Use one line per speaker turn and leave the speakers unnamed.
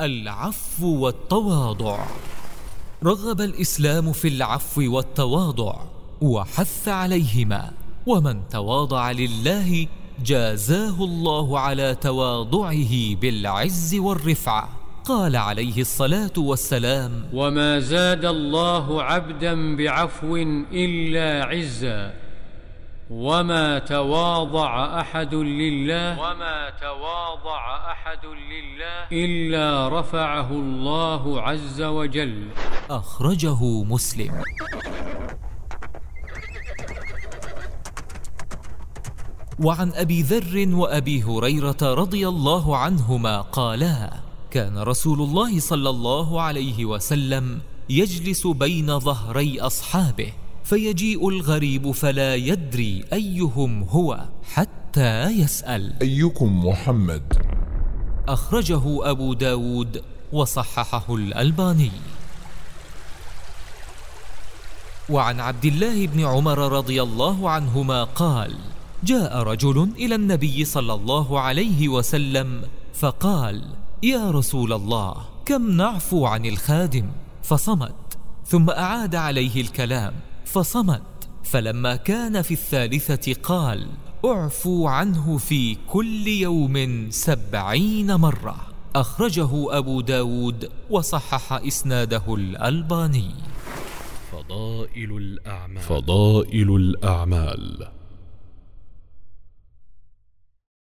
العفو والتواضع. رغب الإسلام في العفو والتواضع وحث عليهما ومن تواضع لله جازاه الله على تواضعه بالعز والرفعة قال عليه الصلاة والسلام
وما زاد الله عبدا بعفو إلا عزا. وما تواضع أحد لله وما تواضع أحد لله إلا رفعه الله عز وجل.
أخرجه مسلم. وعن أبي ذر وأبي هريرة رضي الله عنهما قالا كان رسول الله صلى الله عليه وسلم يجلس بين ظهري أصحابه. فيجيء الغريب فلا يدري أيهم هو حتى يسأل.
أيكم محمد؟
أخرجه أبو داود وصححه الألباني. وعن عبد الله بن عمر رضي الله عنهما قال جاء رجل إلى النبي صلى الله عليه وسلم فقال يا رسول الله كم نعفو عن الخادم؟ فصمت ثم أعاد عليه الكلام. فصمت. فلما كان في الثالثة قال اعفوا عنه في كل يوم سبعين مرة. أخرجه أبو داود وصحح إسناده الألباني.
فضائل الأعمال. فضائل الأعمال.